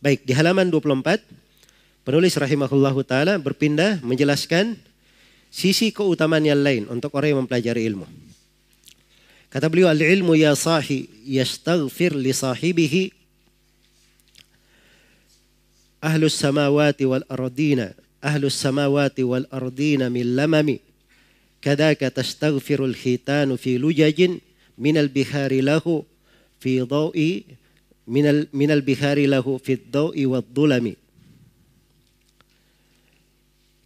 Baik, di halaman 24 penulis rahimahullahu taala berpindah menjelaskan sisi keutamaan yang lain untuk orang yang mempelajari ilmu. Kata beliau al-ilmu ya sahi yastaghfir li sahibihi ahlus samawati wal ardina ahlus samawati wal ardina min lamami kadaka tastaghfirul hitanu fi lujajin minal bihari lahu fi dhawi minal minal bihari lahu fi dhawi wad dhulami.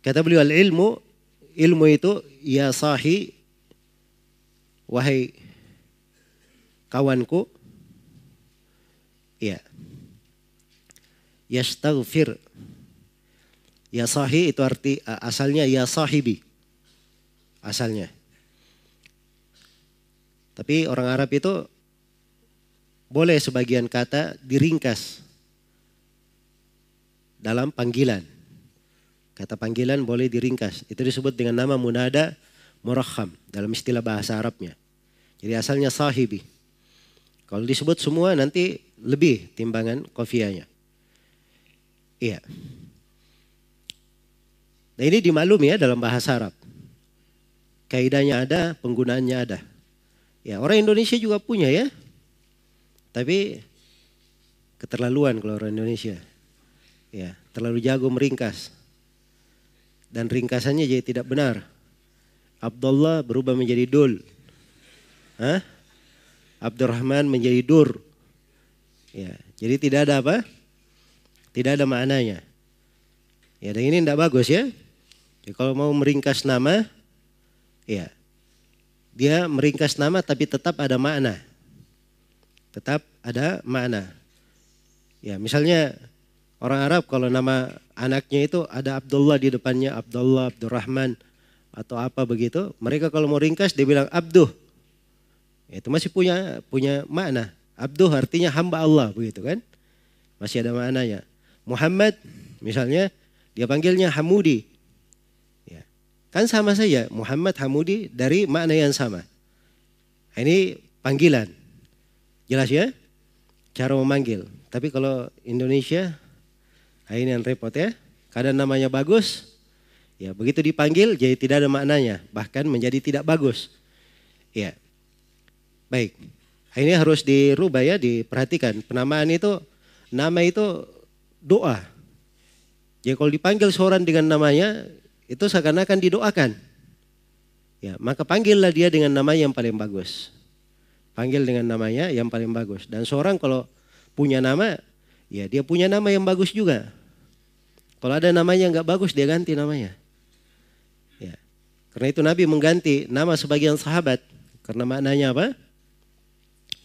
Kata beliau al-ilmu ilmu itu ya sahi wahai kawanku ya yastaghfir. Ya sahi itu arti asalnya ya sahibi. Asalnya. Tapi orang Arab itu boleh sebagian kata diringkas dalam panggilan kata panggilan boleh diringkas itu disebut dengan nama munada murakham dalam istilah bahasa Arabnya jadi asalnya sahibi kalau disebut semua nanti lebih timbangan kofianya. Iya. Nah ini dimaklumi ya dalam bahasa Arab. Kaidahnya ada, penggunaannya ada. Ya orang Indonesia juga punya ya. Tapi keterlaluan kalau orang Indonesia. Ya terlalu jago meringkas. Dan ringkasannya jadi tidak benar. Abdullah berubah menjadi Dul. Hah? Abdurrahman menjadi Dur. Ya, jadi tidak ada apa? Tidak ada maknanya. Ya, dan ini tidak bagus ya. Jadi kalau mau meringkas nama, ya, dia meringkas nama tapi tetap ada makna. Tetap ada makna. Ya, misalnya orang Arab kalau nama anaknya itu ada Abdullah di depannya, Abdullah, Abdurrahman atau apa begitu, mereka kalau mau ringkas dia bilang Abduh. Itu masih punya punya makna. Abduh artinya hamba Allah begitu kan? Masih ada maknanya. Muhammad misalnya dia panggilnya Hamudi. Ya. Kan sama saja Muhammad Hamudi dari makna yang sama. Ini panggilan. Jelas ya? Cara memanggil. Tapi kalau Indonesia ini yang repot ya. Kadang namanya bagus, ya begitu dipanggil jadi tidak ada maknanya, bahkan menjadi tidak bagus. Ya. Baik. Ini harus dirubah ya, diperhatikan. Penamaan itu, nama itu doa. Jadi kalau dipanggil seorang dengan namanya, itu seakan-akan didoakan. Ya, maka panggillah dia dengan nama yang paling bagus. Panggil dengan namanya yang paling bagus. Dan seorang kalau punya nama, ya dia punya nama yang bagus juga. Kalau ada namanya nggak bagus, dia ganti namanya. Ya. Karena itu Nabi mengganti nama sebagian sahabat. Karena maknanya apa?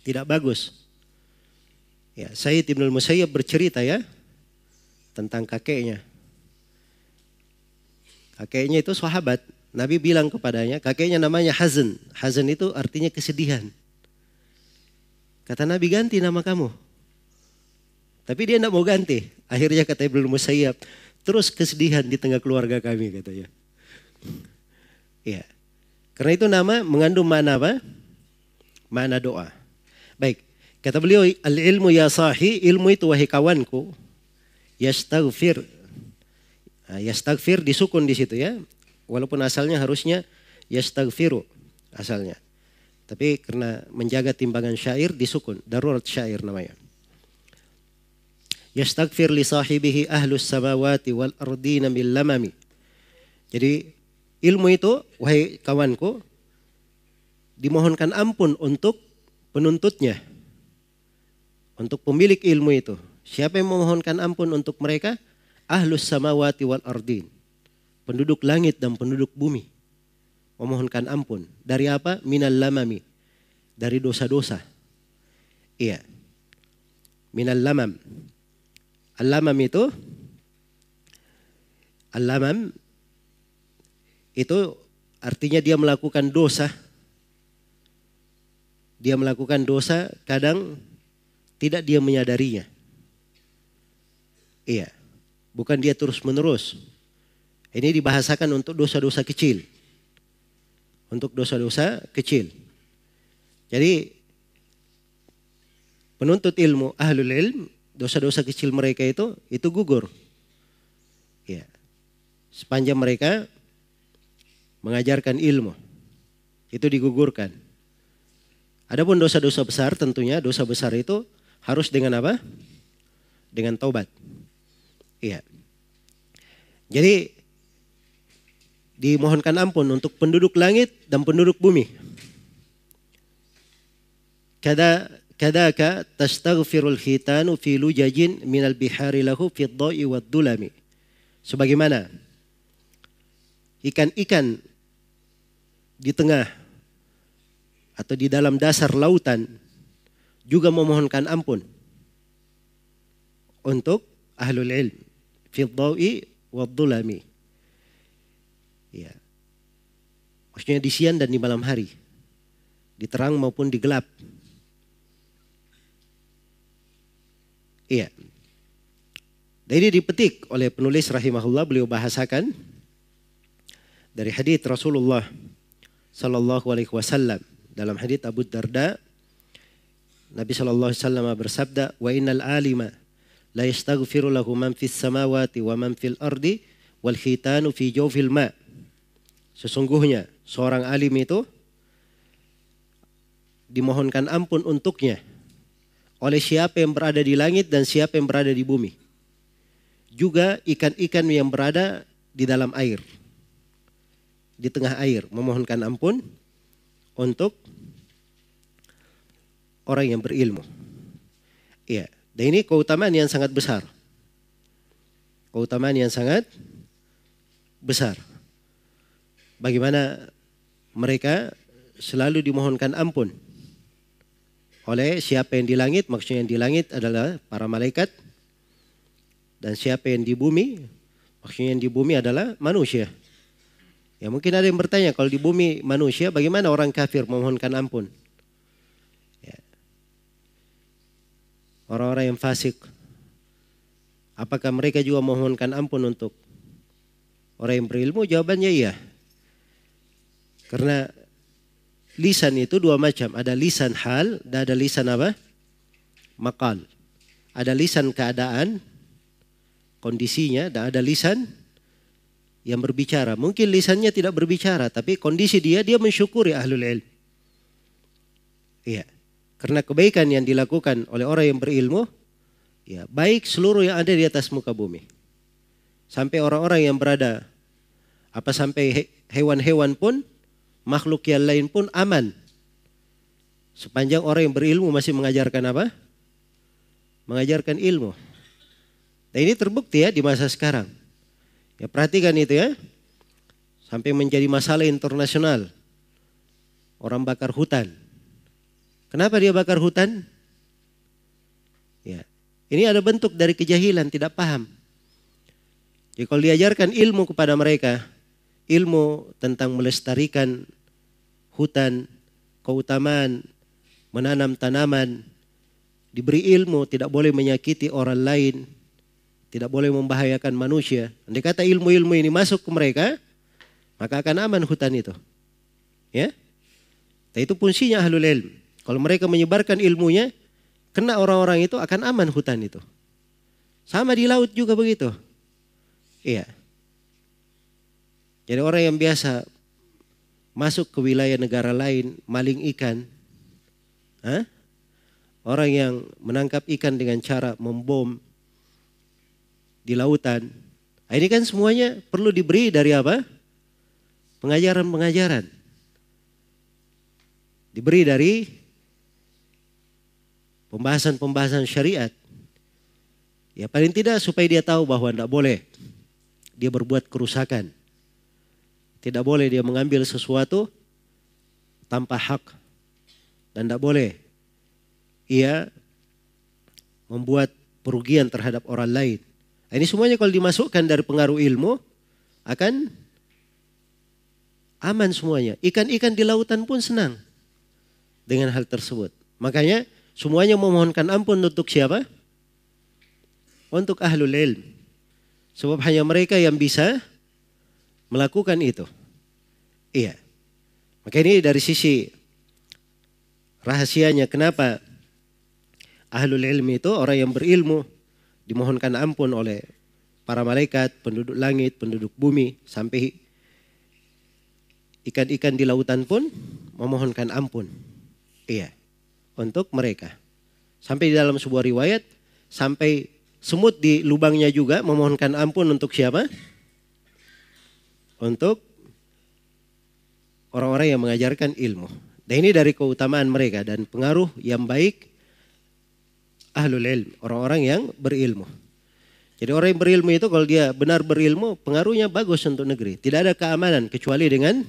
tidak bagus. Ya, Sayyid Ibn Musayyab bercerita ya tentang kakeknya. Kakeknya itu sahabat. Nabi bilang kepadanya, kakeknya namanya Hazan. Hazan itu artinya kesedihan. Kata Nabi ganti nama kamu. Tapi dia tidak mau ganti. Akhirnya kata Ibn Musayyab, terus kesedihan di tengah keluarga kami katanya. Ya. Karena itu nama mengandung mana apa? Mana doa. Baik, kata beliau al-ilmu ya sahi, ilmu itu wahai kawanku, yastaghfir. Nah, yastaghfir disukun di situ ya. Walaupun asalnya harusnya yastaghfiru asalnya. Tapi karena menjaga timbangan syair disukun, darurat syair namanya. Yastaghfir li sahibihi ahlus samawati wal ardina bil lamami. Jadi ilmu itu wahai kawanku dimohonkan ampun untuk penuntutnya untuk pemilik ilmu itu. Siapa yang memohonkan ampun untuk mereka? Ahlus samawati wal ardin. Penduduk langit dan penduduk bumi. Memohonkan ampun. Dari apa? Minal lamami. Dari dosa-dosa. Iya. Minal lamam. Al-lamam itu Al-lamam itu artinya dia melakukan dosa dia melakukan dosa kadang tidak dia menyadarinya. Iya, bukan dia terus menerus. Ini dibahasakan untuk dosa-dosa kecil. Untuk dosa-dosa kecil. Jadi penuntut ilmu, ahlul ilm, dosa-dosa kecil mereka itu itu gugur. Ya. Sepanjang mereka mengajarkan ilmu. Itu digugurkan. Adapun dosa-dosa besar tentunya dosa besar itu harus dengan apa? Dengan taubat. Iya. Jadi dimohonkan ampun untuk penduduk langit dan penduduk bumi. Kada kadaka tastaghfirul khitanu fi lujajin minal bihari lahu fi dha'i wad dulami. Sebagaimana ikan-ikan di tengah atau di dalam dasar lautan juga memohonkan ampun untuk ahlul ilm fi dha'i wad dulami. Ya. Maksudnya di siang dan di malam hari. Di terang maupun di gelap. Iya. Dan ini dipetik oleh penulis rahimahullah beliau bahasakan dari hadits Rasulullah sallallahu alaihi wasallam dalam hadits Abu Darda Nabi sallallahu alaihi wasallam bersabda wa innal alima la yastaghfiru lahu man fis samawati wa man fil ardi wal khitanu fi jawfil ma sesungguhnya seorang alim itu dimohonkan ampun untuknya oleh siapa yang berada di langit dan siapa yang berada di bumi. Juga ikan-ikan yang berada di dalam air. Di tengah air memohonkan ampun untuk orang yang berilmu. Iya, dan ini keutamaan yang sangat besar. Keutamaan yang sangat besar. Bagaimana mereka selalu dimohonkan ampun oleh siapa yang di langit, maksudnya yang di langit adalah para malaikat. Dan siapa yang di bumi, maksudnya yang di bumi adalah manusia. Ya mungkin ada yang bertanya, kalau di bumi manusia, bagaimana orang kafir memohonkan ampun? Ya. Orang-orang yang fasik, apakah mereka juga memohonkan ampun untuk orang yang berilmu? Jawabannya iya. Karena lisan itu dua macam. Ada lisan hal dan ada lisan apa? Makal. Ada lisan keadaan, kondisinya, dan ada lisan yang berbicara. Mungkin lisannya tidak berbicara, tapi kondisi dia, dia mensyukuri ahlul ilm. Iya. Karena kebaikan yang dilakukan oleh orang yang berilmu, ya baik seluruh yang ada di atas muka bumi. Sampai orang-orang yang berada, apa sampai hewan-hewan pun makhluk yang lain pun aman. Sepanjang orang yang berilmu masih mengajarkan apa? Mengajarkan ilmu. Dan ini terbukti ya di masa sekarang. Ya perhatikan itu ya. Sampai menjadi masalah internasional. Orang bakar hutan. Kenapa dia bakar hutan? Ya. Ini ada bentuk dari kejahilan, tidak paham. Jadi kalau diajarkan ilmu kepada mereka, ilmu tentang melestarikan hutan, keutamaan menanam tanaman, diberi ilmu tidak boleh menyakiti orang lain, tidak boleh membahayakan manusia. Andai kata ilmu-ilmu ini masuk ke mereka, maka akan aman hutan itu. Ya. Dan itu fungsinya ahlul ilm. Kalau mereka menyebarkan ilmunya, kena orang-orang itu akan aman hutan itu. Sama di laut juga begitu. Iya. Jadi orang yang biasa masuk ke wilayah negara lain maling ikan. Hah? Orang yang menangkap ikan dengan cara membom di lautan. Nah, ini kan semuanya perlu diberi dari apa? Pengajaran-pengajaran. Diberi dari pembahasan-pembahasan syariat. Ya paling tidak supaya dia tahu bahwa tidak boleh dia berbuat kerusakan. Tidak boleh dia mengambil sesuatu tanpa hak. Dan tidak boleh ia membuat perugian terhadap orang lain. Nah, ini semuanya kalau dimasukkan dari pengaruh ilmu akan aman semuanya. Ikan-ikan di lautan pun senang dengan hal tersebut. Makanya semuanya memohonkan ampun untuk siapa? Untuk ahlul ilm. Sebab hanya mereka yang bisa melakukan itu. Iya. Maka ini dari sisi rahasianya kenapa Ahlul ilmi itu orang yang berilmu dimohonkan ampun oleh para malaikat, penduduk langit, penduduk bumi sampai ikan-ikan di lautan pun memohonkan ampun. Iya. Untuk mereka. Sampai di dalam sebuah riwayat sampai semut di lubangnya juga memohonkan ampun untuk siapa? Untuk orang-orang yang mengajarkan ilmu. Dan ini dari keutamaan mereka dan pengaruh yang baik ahlul ilm, orang-orang yang berilmu. Jadi orang yang berilmu itu kalau dia benar berilmu, pengaruhnya bagus untuk negeri. Tidak ada keamanan kecuali dengan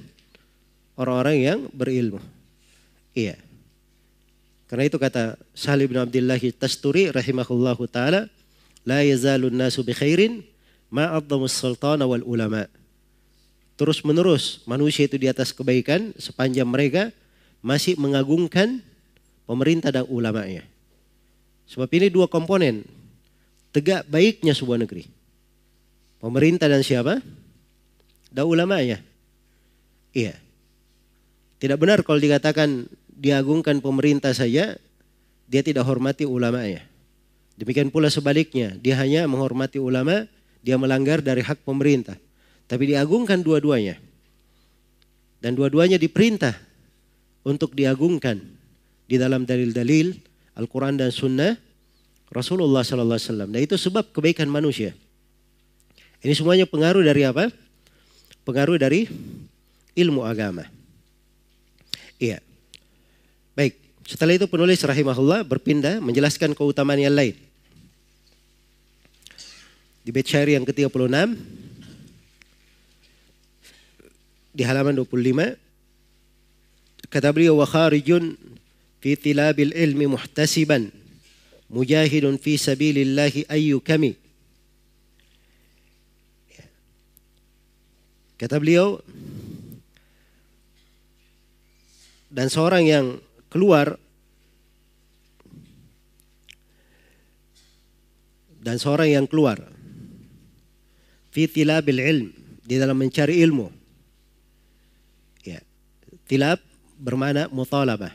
orang-orang yang berilmu. Iya. Karena itu kata Salih bin Abdullah Tasturi rahimahullahu taala, la yazalun nasu bi khairin ma sultana wal ulama. Terus menerus manusia itu di atas kebaikan sepanjang mereka masih mengagungkan pemerintah dan ulamanya. Sebab ini dua komponen. Tegak baiknya sebuah negeri. Pemerintah dan siapa? Dan ulamanya. Iya. Tidak benar kalau dikatakan diagungkan pemerintah saja, dia tidak hormati ulamanya. Demikian pula sebaliknya, dia hanya menghormati ulama, dia melanggar dari hak pemerintah. Tapi diagungkan dua-duanya. Dan dua-duanya diperintah untuk diagungkan di dalam dalil-dalil Al-Quran dan Sunnah Rasulullah Sallallahu Alaihi Wasallam. Nah itu sebab kebaikan manusia. Ini semuanya pengaruh dari apa? Pengaruh dari ilmu agama. Iya. Baik. Setelah itu penulis rahimahullah berpindah menjelaskan keutamaan yang lain. Di bait syair yang ke-36 di halaman 25 kata beliau wa kharijun fi tilabil ilmi muhtasiban mujahidun fi sabilillahi ayyu kami. Kata beliau dan seorang yang keluar dan seorang yang keluar fi tilabil ilm di dalam mencari ilmu tilab bermana mutalabah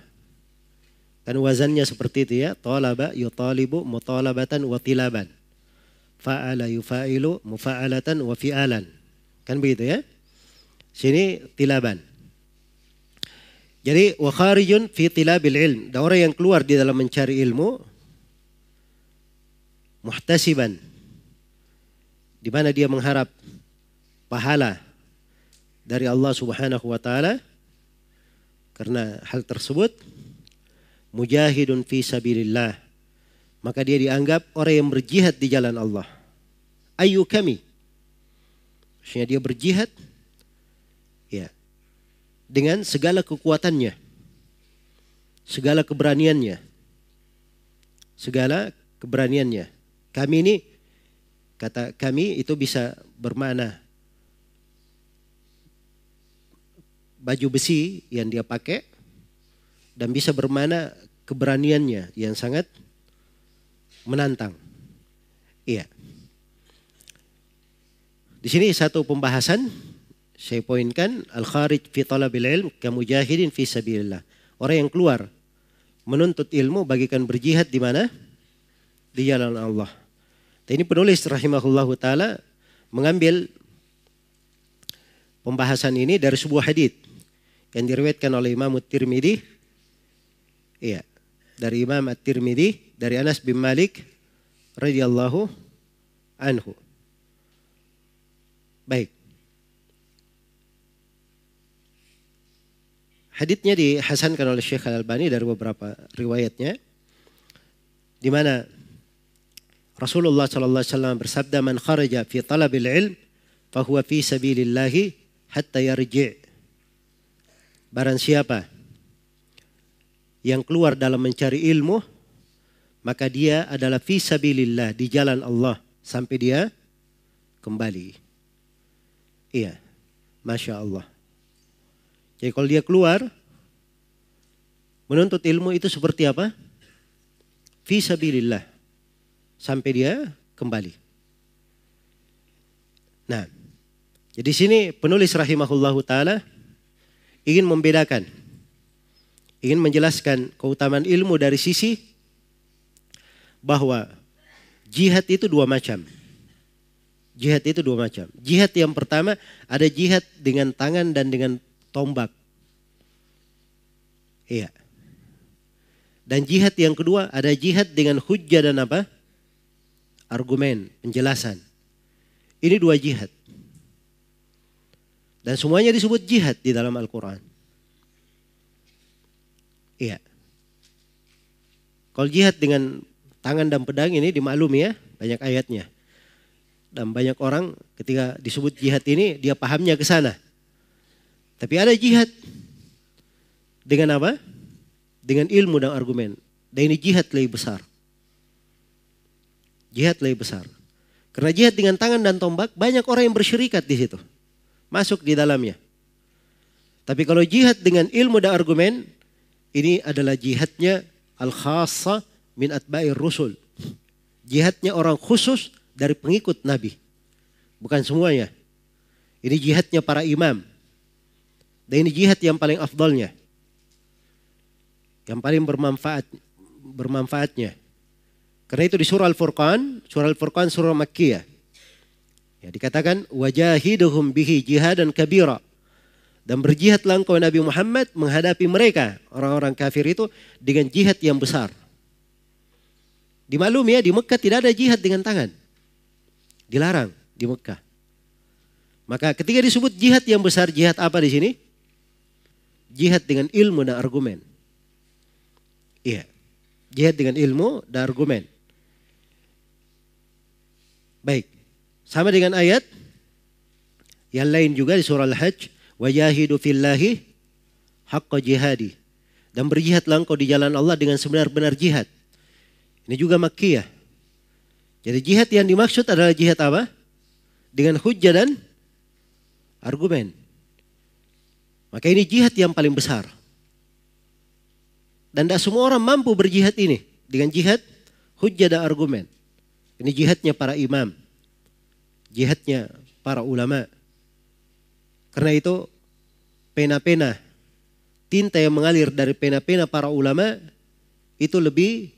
Kan wazannya seperti itu ya. Talaba yutalibu mutalabatan wa tilaban. Fa'ala yufa'ilu mufa'alatan wa fi'alan. Kan begitu ya. Sini tilaban. Jadi wa kharijun fi tilabil ilm. Dan orang yang keluar di dalam mencari ilmu muhtasiban. Di mana dia mengharap pahala dari Allah Subhanahu wa taala karena hal tersebut mujahidun fi sabilillah. Maka dia dianggap orang yang berjihad di jalan Allah. Ayu kami. Maksudnya dia berjihad ya dengan segala kekuatannya. Segala keberaniannya. Segala keberaniannya. Kami ini kata kami itu bisa bermakna baju besi yang dia pakai dan bisa bermana keberaniannya yang sangat menantang. Iya. Di sini satu pembahasan saya poinkan al-kharij fi talabil ilm kamujahidin fi sabilillah. Orang yang keluar menuntut ilmu bagikan berjihad di mana? Di jalan Allah. Dan ini penulis rahimahullahu taala mengambil pembahasan ini dari sebuah hadis yang diriwayatkan oleh Imam Tirmidzi. Iya dari Imam At-Tirmidzi dari Anas bin Malik radhiyallahu anhu. Baik. Haditnya dihasankan oleh Syekh Al-Albani dari beberapa riwayatnya di mana Rasulullah sallallahu alaihi wasallam bersabda man kharaja fi talabil ilm fahuwa fi sabilillah hatta yarji' Barang siapa yang keluar dalam mencari ilmu, maka dia adalah fisabilillah di jalan Allah sampai dia kembali. Iya, masya Allah. Jadi kalau dia keluar menuntut ilmu itu seperti apa? Fisabilillah sampai dia kembali. Nah, jadi sini penulis rahimahullahu taala ingin membedakan ingin menjelaskan keutamaan ilmu dari sisi bahwa jihad itu dua macam. Jihad itu dua macam. Jihad yang pertama ada jihad dengan tangan dan dengan tombak. Iya. Dan jihad yang kedua ada jihad dengan hujah dan apa? Argumen, penjelasan. Ini dua jihad. Dan semuanya disebut jihad di dalam Al-Quran. Iya. Kalau jihad dengan tangan dan pedang ini dimaklumi ya, banyak ayatnya. Dan banyak orang ketika disebut jihad ini dia pahamnya ke sana. Tapi ada jihad dengan apa? Dengan ilmu dan argumen. Dan ini jihad lebih besar. Jihad lebih besar. Karena jihad dengan tangan dan tombak banyak orang yang bersyirikat di situ. Masuk di dalamnya. Tapi kalau jihad dengan ilmu dan argumen, ini adalah jihadnya al-khassa min atba'ir rusul. Jihadnya orang khusus dari pengikut Nabi. Bukan semuanya. Ini jihadnya para imam. Dan ini jihad yang paling afdolnya. Yang paling bermanfaat bermanfaatnya. Karena itu di surah Al-Furqan, surah Al-Furqan surah Makkiyah. Ya, dikatakan wajahiduhum bihi jihadan kabira. Dan berjihadlah engkau Nabi Muhammad menghadapi mereka, orang-orang kafir itu dengan jihad yang besar. Dimaklumi ya, di Mekah tidak ada jihad dengan tangan. Dilarang di Mekah. Maka ketika disebut jihad yang besar, jihad apa di sini? Jihad dengan ilmu dan argumen. Iya. Jihad dengan ilmu dan argumen. Baik. Sama dengan ayat yang lain juga di surah Al-Hajj, wajahidu fillahi haqqa jihadi. Dan berjihadlah engkau di jalan Allah dengan sebenar-benar jihad. Ini juga makkiyah. Jadi jihad yang dimaksud adalah jihad apa? Dengan hujah dan argumen. Maka ini jihad yang paling besar. Dan tidak semua orang mampu berjihad ini. Dengan jihad, hujah dan argumen. Ini jihadnya para imam. Jihadnya para ulama. Karena itu pena-pena, tinta yang mengalir dari pena-pena para ulama itu lebih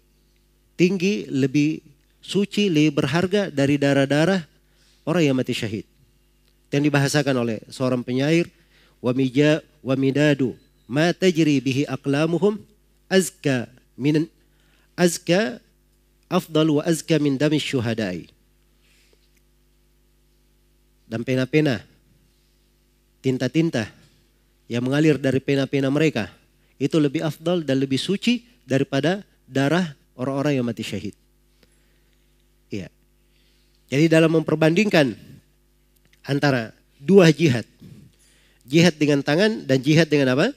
tinggi, lebih suci, lebih berharga dari darah-darah orang yang mati syahid. Yang dibahasakan oleh seorang penyair, wa mija wa midadu ma tajri bihi aqlamuhum azka min azka afdal wa azka min dami syuhadai. Dan pena-pena, tinta-tinta yang mengalir dari pena-pena mereka itu lebih afdal dan lebih suci daripada darah orang-orang yang mati syahid. Iya. Jadi dalam memperbandingkan antara dua jihad. Jihad dengan tangan dan jihad dengan apa?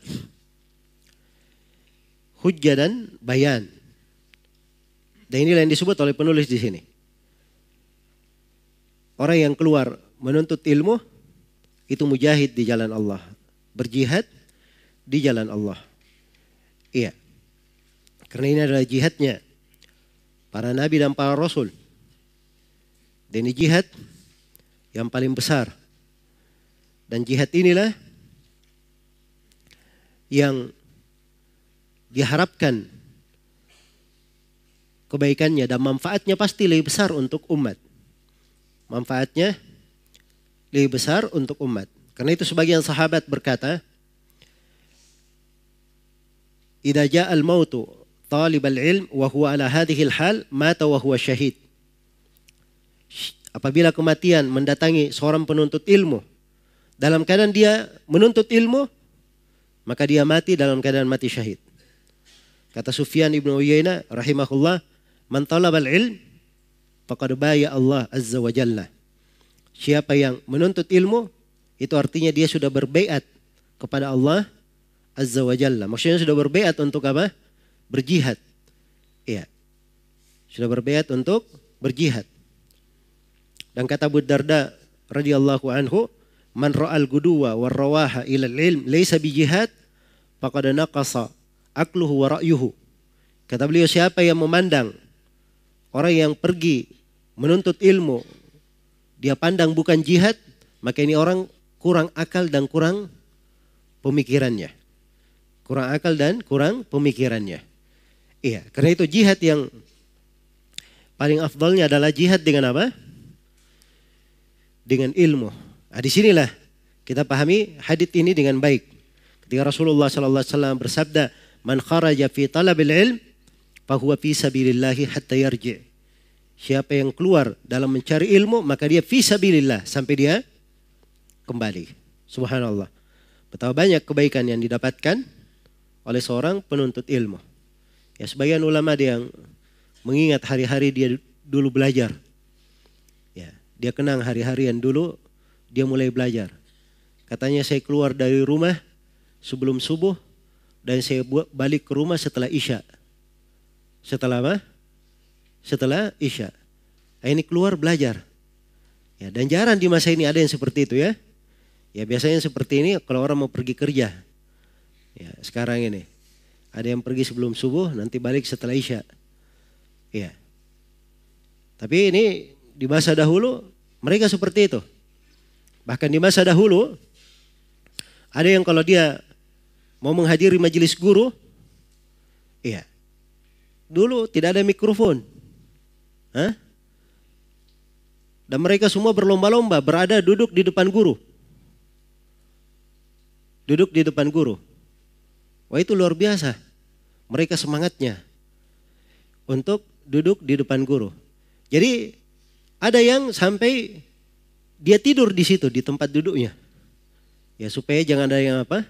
Hujjah dan bayan. Dan inilah yang disebut oleh penulis di sini. Orang yang keluar menuntut ilmu itu mujahid di jalan Allah. Berjihad di jalan Allah. Iya. Karena ini adalah jihadnya para nabi dan para rasul. Dan ini jihad yang paling besar. Dan jihad inilah yang diharapkan kebaikannya dan manfaatnya pasti lebih besar untuk umat. Manfaatnya lebih besar untuk umat. Karena itu sebagian sahabat berkata, "Idza ja'a al-mautu talib al-ilm wa huwa ala hadhihi al-hal mata wa huwa syahid." apabila kematian mendatangi seorang penuntut ilmu dalam keadaan dia menuntut ilmu maka dia mati dalam keadaan mati syahid. Kata Sufyan ibnu Uyainah rahimahullah, "Man talabal ilm faqad baya Allah azza wa jalla." Siapa yang menuntut ilmu itu artinya dia sudah berbaiat kepada Allah azza wa jalla. Maksudnya sudah berbaiat untuk apa? Berjihad. Iya. Sudah berbaiat untuk berjihad. Dan kata Abu Darda radhiyallahu anhu, "Man ra'al guduwa war rawaha ila ilm laysa bi jihad faqad naqasa akluhu wa ra'yuhu." Kata beliau siapa yang memandang orang yang pergi menuntut ilmu dia pandang bukan jihad, maka ini orang kurang akal dan kurang pemikirannya. Kurang akal dan kurang pemikirannya. Iya, karena itu jihad yang paling afdolnya adalah jihad dengan apa? Dengan ilmu. Nah, di sinilah kita pahami hadith ini dengan baik. Ketika Rasulullah sallallahu alaihi bersabda, "Man kharaja fi talabil ilm, fahuwa fi sabilillahi hatta yarji'." Siapa yang keluar dalam mencari ilmu, maka dia fi sabilillah sampai dia kembali. Subhanallah. Betapa banyak kebaikan yang didapatkan oleh seorang penuntut ilmu. Ya, sebagian ulama dia yang mengingat hari-hari dia dulu belajar. Ya, dia kenang hari-hari yang dulu dia mulai belajar. Katanya saya keluar dari rumah sebelum subuh dan saya balik ke rumah setelah isya. Setelah apa? Setelah isya. Ini keluar belajar. Ya, dan jarang di masa ini ada yang seperti itu ya. Ya biasanya seperti ini kalau orang mau pergi kerja. Ya, sekarang ini. Ada yang pergi sebelum subuh, nanti balik setelah isya. Ya. Tapi ini di masa dahulu mereka seperti itu. Bahkan di masa dahulu ada yang kalau dia mau menghadiri majelis guru, iya. Dulu tidak ada mikrofon. Hah? Dan mereka semua berlomba-lomba berada duduk di depan guru. Duduk di depan guru. Wah itu luar biasa. Mereka semangatnya untuk duduk di depan guru. Jadi ada yang sampai dia tidur di situ di tempat duduknya. Ya supaya jangan ada yang apa?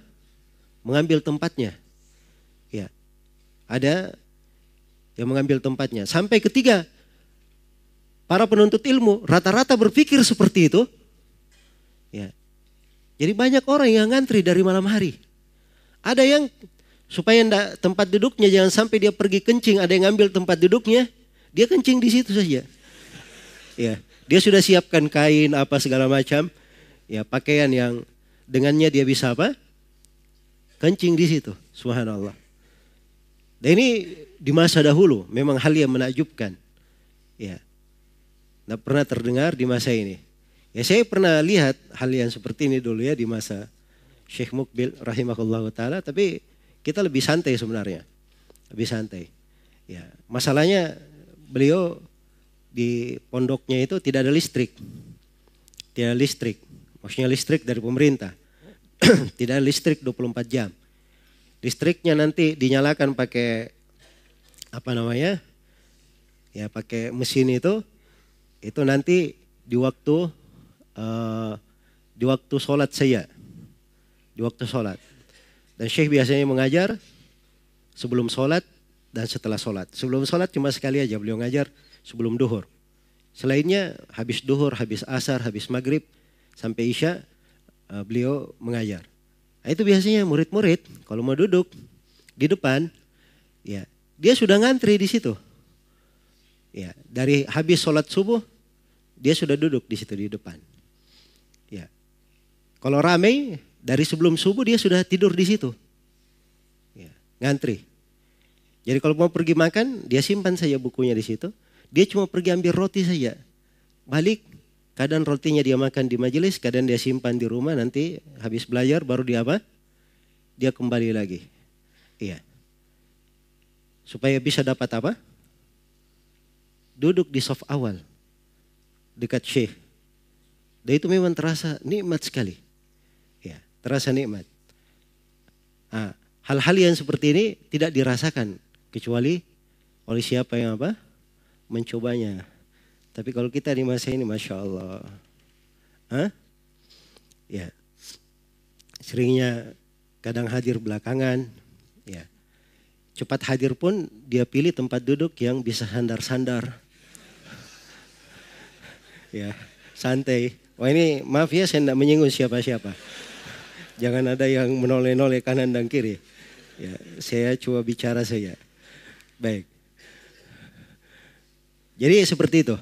Mengambil tempatnya. Ya. Ada yang mengambil tempatnya. Sampai ketiga, para penuntut ilmu rata-rata berpikir seperti itu. Ya. Jadi banyak orang yang ngantri dari malam hari. Ada yang supaya ndak tempat duduknya jangan sampai dia pergi kencing, ada yang ngambil tempat duduknya, dia kencing di situ saja. Ya, dia sudah siapkan kain apa segala macam, ya pakaian yang dengannya dia bisa apa? Kencing di situ. Subhanallah. Dan ini di masa dahulu memang hal yang menakjubkan. Ya. Nah, pernah terdengar di masa ini. Ya saya pernah lihat hal yang seperti ini dulu ya di masa Syekh Mukbil rahimahullah taala tapi kita lebih santai sebenarnya. Lebih santai. Ya, masalahnya beliau di pondoknya itu tidak ada listrik. Tidak ada listrik. Maksudnya listrik dari pemerintah. tidak ada listrik 24 jam. Listriknya nanti dinyalakan pakai apa namanya? Ya pakai mesin itu. Itu nanti di waktu uh, di waktu sholat saya. Di waktu sholat. Dan Syekh biasanya mengajar sebelum sholat dan setelah sholat. Sebelum sholat cuma sekali aja beliau ngajar sebelum duhur. Selainnya habis duhur, habis asar, habis maghrib sampai isya uh, beliau mengajar. Nah, itu biasanya murid-murid kalau mau duduk di depan, ya dia sudah ngantri di situ. Ya dari habis sholat subuh dia sudah duduk di situ di depan. Ya kalau ramai dari sebelum subuh dia sudah tidur di situ, ya, ngantri. Jadi kalau mau pergi makan dia simpan saja bukunya di situ. Dia cuma pergi ambil roti saja. Balik Kadang rotinya dia makan di majelis, kadang dia simpan di rumah, nanti habis belajar baru dia apa? Dia kembali lagi. Iya. Supaya bisa dapat apa? Duduk di soft awal. Dekat syekh. Dan itu memang terasa nikmat sekali. Ya, terasa nikmat. Nah, hal-hal yang seperti ini tidak dirasakan kecuali oleh siapa yang apa? Mencobanya. Tapi kalau kita di masa ini, Masya Allah. Hah? Ya. Seringnya kadang hadir belakangan. Ya. Cepat hadir pun dia pilih tempat duduk yang bisa sandar-sandar. Ya, santai. Wah ini maaf ya saya tidak menyinggung siapa-siapa. Jangan ada yang menoleh-noleh kanan dan kiri. Ya, saya coba bicara saja. Baik. Jadi seperti itu.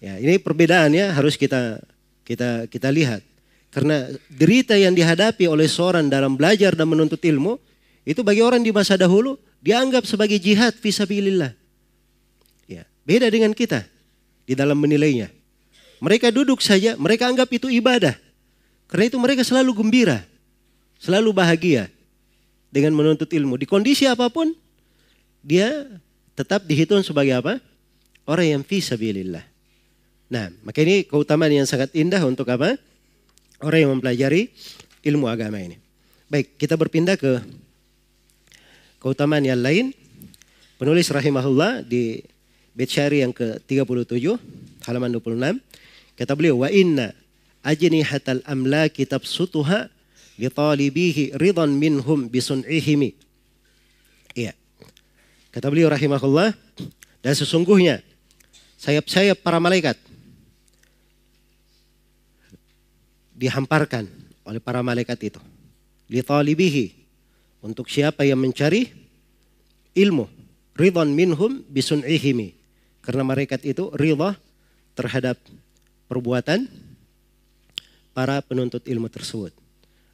Ya, ini perbedaannya harus kita kita kita lihat. Karena derita yang dihadapi oleh seorang dalam belajar dan menuntut ilmu itu bagi orang di masa dahulu dianggap sebagai jihad fisabilillah. Ya, beda dengan kita di dalam menilainya. Mereka duduk saja, mereka anggap itu ibadah. Karena itu mereka selalu gembira, selalu bahagia dengan menuntut ilmu. Di kondisi apa pun, dia tetap dihitung sebagai apa? orang yang fi sabilillah. Nah, maka ini keutamaan yang sangat indah untuk apa? Orang yang mempelajari ilmu agama ini. Baik, kita berpindah ke keutamaan yang lain. Penulis rahimahullah di bait syair yang ke-37 halaman 26 kata beliau wa inna ajnihatal amlaki tabsutuha li talibihi ridan minhum bisun'ihimi. Iya. Kata beliau rahimahullah dan sesungguhnya sayap-sayap para malaikat dihamparkan oleh para malaikat itu. Li talibihi untuk siapa yang mencari ilmu. Ridwan minhum bisun'ihimi. Karena malaikat itu ridha terhadap perbuatan para penuntut ilmu tersebut.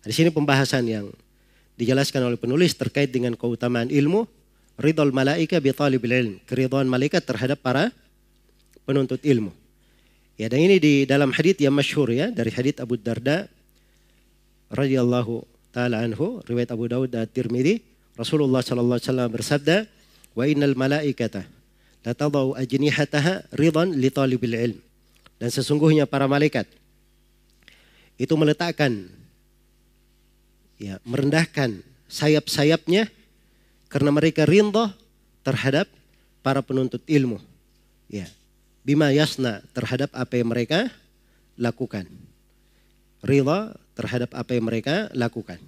Di sini pembahasan yang dijelaskan oleh penulis terkait dengan keutamaan ilmu, ridhol malaika bi talibil ilm, keridhaan malaikat terhadap para penuntut ilmu. Ya, dan ini di dalam hadis yang masyhur ya dari hadis Abu Darda radhiyallahu taala anhu, riwayat Abu Daud dan Tirmidzi, Rasulullah sallallahu alaihi wasallam bersabda, "Wa innal malaikata la tadau ajnihataha ridan li talibil ilm." Dan sesungguhnya para malaikat itu meletakkan ya merendahkan sayap-sayapnya karena mereka rindoh terhadap para penuntut ilmu. Ya, bima yasna terhadap apa yang mereka lakukan. Ridha terhadap apa yang mereka lakukan.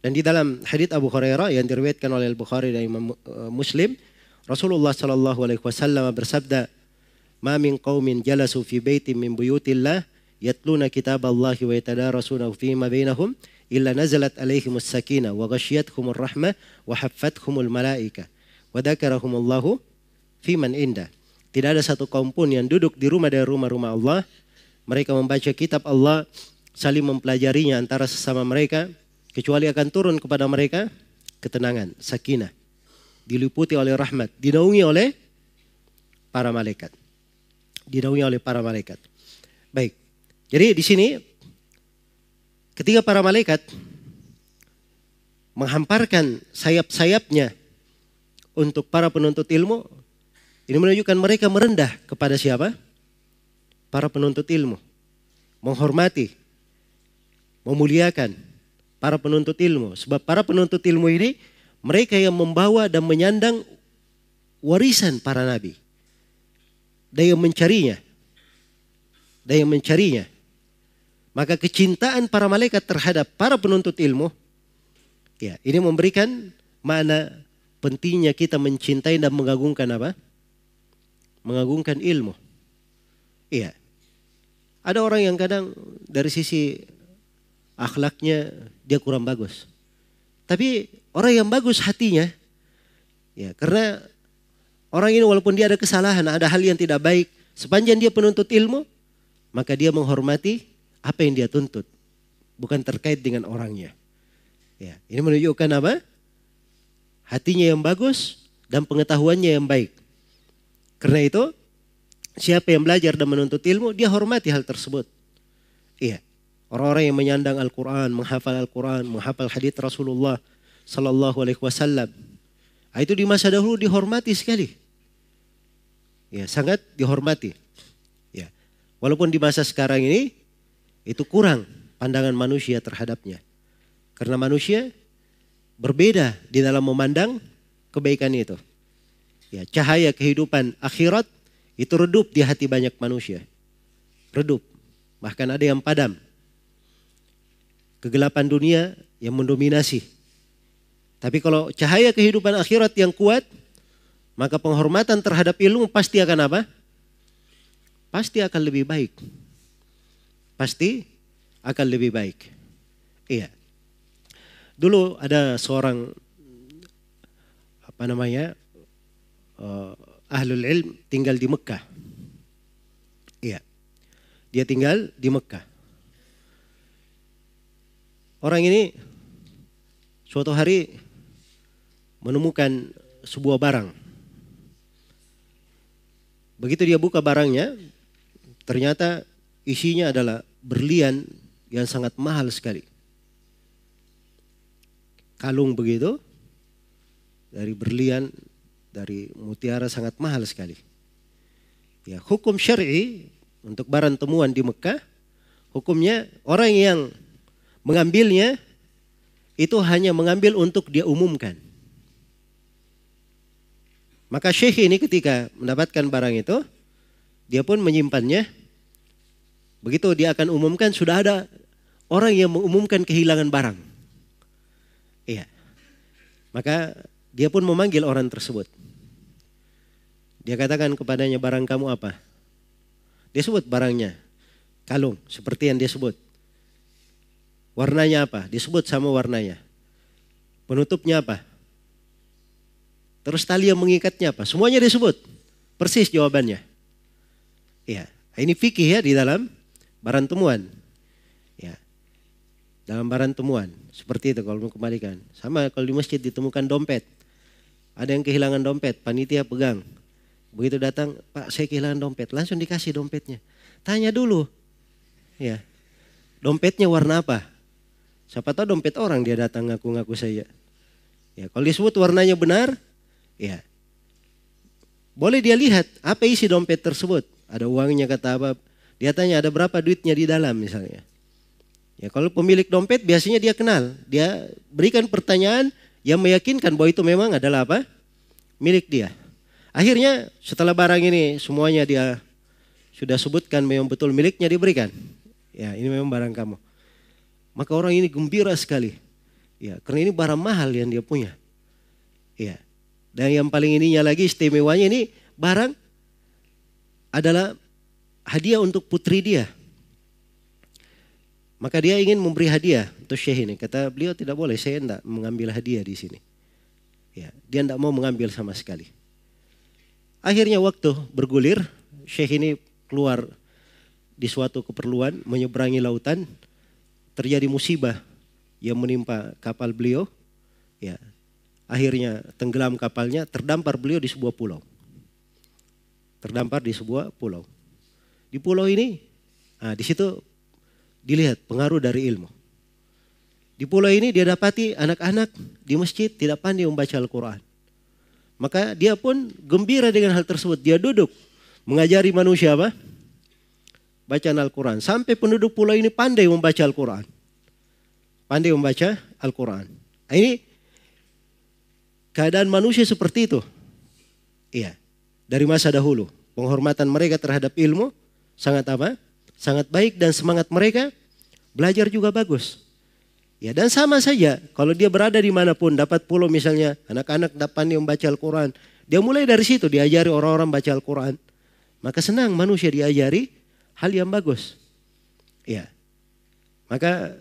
Dan di dalam hadits Abu Hurairah yang diriwayatkan oleh Al-Bukhari dan Imam eh, Muslim, Rasulullah sallallahu alaihi wasallam bersabda, "Ma min qaumin jalasu fi baitin min buyutillah yatluna kitab Allah wa yatadarasunahu fi ma bainahum illa nazalat alaihimus sakinah wa ghasyiyatuhumur rahmah wa haffathumul malaika wa dzakarahumullahu fi man indah." Tidak ada satu kaum pun yang duduk di rumah dari rumah-rumah Allah. Mereka membaca kitab Allah, saling mempelajarinya antara sesama mereka. Kecuali akan turun kepada mereka ketenangan, sakinah. Diliputi oleh rahmat, dinaungi oleh para malaikat. Dinaungi oleh para malaikat. Baik, jadi di sini ketika para malaikat menghamparkan sayap-sayapnya untuk para penuntut ilmu, ini menunjukkan mereka merendah kepada siapa? Para penuntut ilmu. Menghormati, memuliakan para penuntut ilmu. Sebab para penuntut ilmu ini mereka yang membawa dan menyandang warisan para nabi. Dan yang mencarinya. Dan yang mencarinya. Maka kecintaan para malaikat terhadap para penuntut ilmu. Ya, ini memberikan mana pentingnya kita mencintai dan mengagungkan apa? mengagungkan ilmu. Iya. Ada orang yang kadang dari sisi akhlaknya dia kurang bagus. Tapi orang yang bagus hatinya, ya karena orang ini walaupun dia ada kesalahan, ada hal yang tidak baik, sepanjang dia penuntut ilmu, maka dia menghormati apa yang dia tuntut, bukan terkait dengan orangnya. Ya, ini menunjukkan apa? Hatinya yang bagus dan pengetahuannya yang baik. Karena itu siapa yang belajar dan menuntut ilmu dia hormati hal tersebut. Iya. Orang-orang yang menyandang Al-Quran, menghafal Al-Quran, menghafal hadits Rasulullah Sallallahu Alaihi Wasallam. Ah, itu di masa dahulu dihormati sekali. Ya, sangat dihormati. Ya. Walaupun di masa sekarang ini itu kurang pandangan manusia terhadapnya. Karena manusia berbeda di dalam memandang kebaikan itu. Ya, cahaya kehidupan akhirat itu redup di hati banyak manusia. Redup. Bahkan ada yang padam. Kegelapan dunia yang mendominasi. Tapi kalau cahaya kehidupan akhirat yang kuat, maka penghormatan terhadap ilmu pasti akan apa? Pasti akan lebih baik. Pasti akan lebih baik. Iya. Dulu ada seorang apa namanya uh, ahlul ilm tinggal di Mekah. Iya. Dia tinggal di Mekah. Orang ini suatu hari menemukan sebuah barang. Begitu dia buka barangnya, ternyata isinya adalah berlian yang sangat mahal sekali. Kalung begitu, dari berlian dari mutiara sangat mahal sekali. Ya, hukum syar'i untuk barang temuan di Mekah, hukumnya orang yang mengambilnya itu hanya mengambil untuk dia umumkan. Maka syekh ini ketika mendapatkan barang itu, dia pun menyimpannya. Begitu dia akan umumkan, sudah ada orang yang mengumumkan kehilangan barang. Iya. Maka dia pun memanggil orang tersebut. Dia katakan kepadanya barang kamu apa? Dia sebut barangnya. Kalung, seperti yang dia sebut. Warnanya apa? Disebut sama warnanya. Penutupnya apa? Terus tali yang mengikatnya apa? Semuanya disebut. Persis jawabannya. Ya, ini fikih ya di dalam barang temuan. Ya. Dalam barang temuan. Seperti itu kalau mau kembalikan. Sama kalau di masjid ditemukan dompet. Ada yang kehilangan dompet, panitia pegang. Begitu datang, Pak saya kehilangan dompet. Langsung dikasih dompetnya. Tanya dulu. Ya. Dompetnya warna apa? Siapa tahu dompet orang dia datang ngaku-ngaku saya. Ya, kalau disebut warnanya benar, ya. Boleh dia lihat apa isi dompet tersebut. Ada uangnya kata apa. Dia tanya ada berapa duitnya di dalam misalnya. Ya kalau pemilik dompet biasanya dia kenal. Dia berikan pertanyaan yang meyakinkan bahwa itu memang adalah apa? Milik dia. Akhirnya setelah barang ini semuanya dia sudah sebutkan memang betul miliknya diberikan. Ya ini memang barang kamu. Maka orang ini gembira sekali. Ya, karena ini barang mahal yang dia punya. Ya. Dan yang paling ininya lagi istimewanya ini barang adalah hadiah untuk putri dia. Maka dia ingin memberi hadiah untuk Syekh ini. Kata beliau tidak boleh, saya tidak mengambil hadiah di sini. Ya, dia tidak mau mengambil sama sekali. Akhirnya waktu bergulir, Syekh ini keluar di suatu keperluan, menyeberangi lautan, terjadi musibah yang menimpa kapal beliau, ya akhirnya tenggelam kapalnya, terdampar beliau di sebuah pulau. Terdampar di sebuah pulau. Di pulau ini, nah di situ dilihat pengaruh dari ilmu. Di pulau ini dia dapati anak-anak di masjid tidak pandai membaca Al-Quran. Maka dia pun gembira dengan hal tersebut. Dia duduk mengajari manusia apa? Bacaan Al-Quran. Sampai penduduk pulau ini pandai membaca Al-Quran. Pandai membaca Al-Quran. Nah, ini keadaan manusia seperti itu. Iya. Dari masa dahulu. Penghormatan mereka terhadap ilmu sangat apa? Sangat baik dan semangat mereka belajar juga bagus. Ya dan sama saja kalau dia berada di mana pun dapat pulau misalnya anak-anak dapat membaca Al-Quran. Dia mulai dari situ diajari orang-orang baca Al-Quran. Maka senang manusia diajari hal yang bagus. Ya. Maka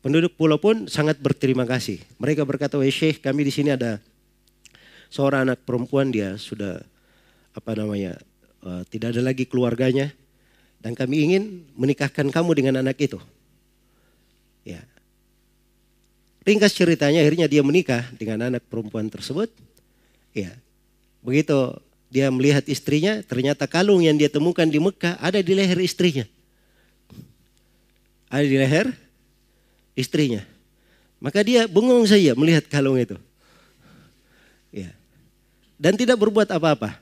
penduduk pulau pun sangat berterima kasih. Mereka berkata, "Wahai Syekh, kami di sini ada seorang anak perempuan dia sudah apa namanya? Uh, tidak ada lagi keluarganya dan kami ingin menikahkan kamu dengan anak itu." Ya. Ringkas ceritanya akhirnya dia menikah dengan anak perempuan tersebut. Ya. Begitu dia melihat istrinya, ternyata kalung yang dia temukan di Mekah ada di leher istrinya. Ada di leher istrinya. Maka dia bengong saja melihat kalung itu. Ya. Dan tidak berbuat apa-apa.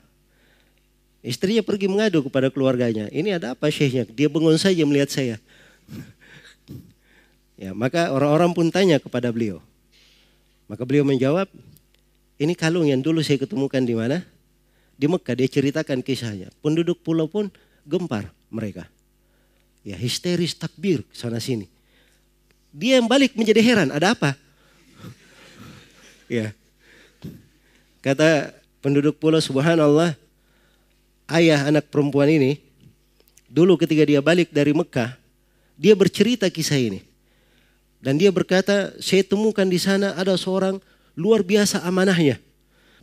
Istrinya pergi mengadu kepada keluarganya. Ini ada apa syekhnya? Dia bengong saja melihat saya. ya, maka orang-orang pun tanya kepada beliau. Maka beliau menjawab, ini kalung yang dulu saya ketemukan di mana? Di Mekah dia ceritakan kisahnya. Penduduk pulau pun gempar mereka. Ya histeris takbir sana sini. Dia yang balik menjadi heran, ada apa? ya. Kata penduduk pulau subhanallah, ayah anak perempuan ini, dulu ketika dia balik dari Mekah, dia bercerita kisah ini. Dan dia berkata, saya temukan di sana ada seorang luar biasa amanahnya.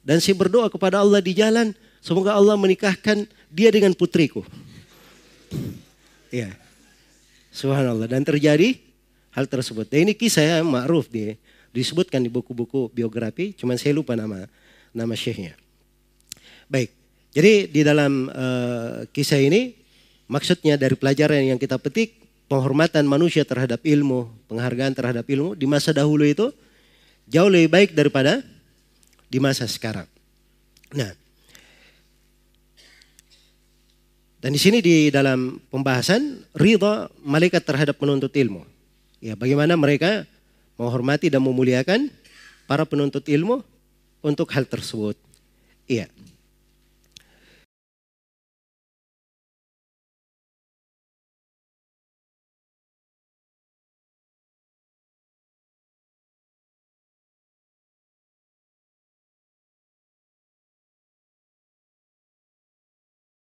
Dan saya berdoa kepada Allah di jalan, Semoga Allah menikahkan dia dengan putriku. Ya. Subhanallah. Dan terjadi hal tersebut. Dan ini kisah yang ma'ruf dia. Disebutkan di buku-buku biografi. Cuman saya lupa nama nama syekhnya. Baik. Jadi di dalam uh, kisah ini maksudnya dari pelajaran yang kita petik penghormatan manusia terhadap ilmu, penghargaan terhadap ilmu di masa dahulu itu jauh lebih baik daripada di masa sekarang. Nah, Dan di sini di dalam pembahasan ridha malaikat terhadap penuntut ilmu. Ya, bagaimana mereka menghormati dan memuliakan para penuntut ilmu untuk hal tersebut. Iya.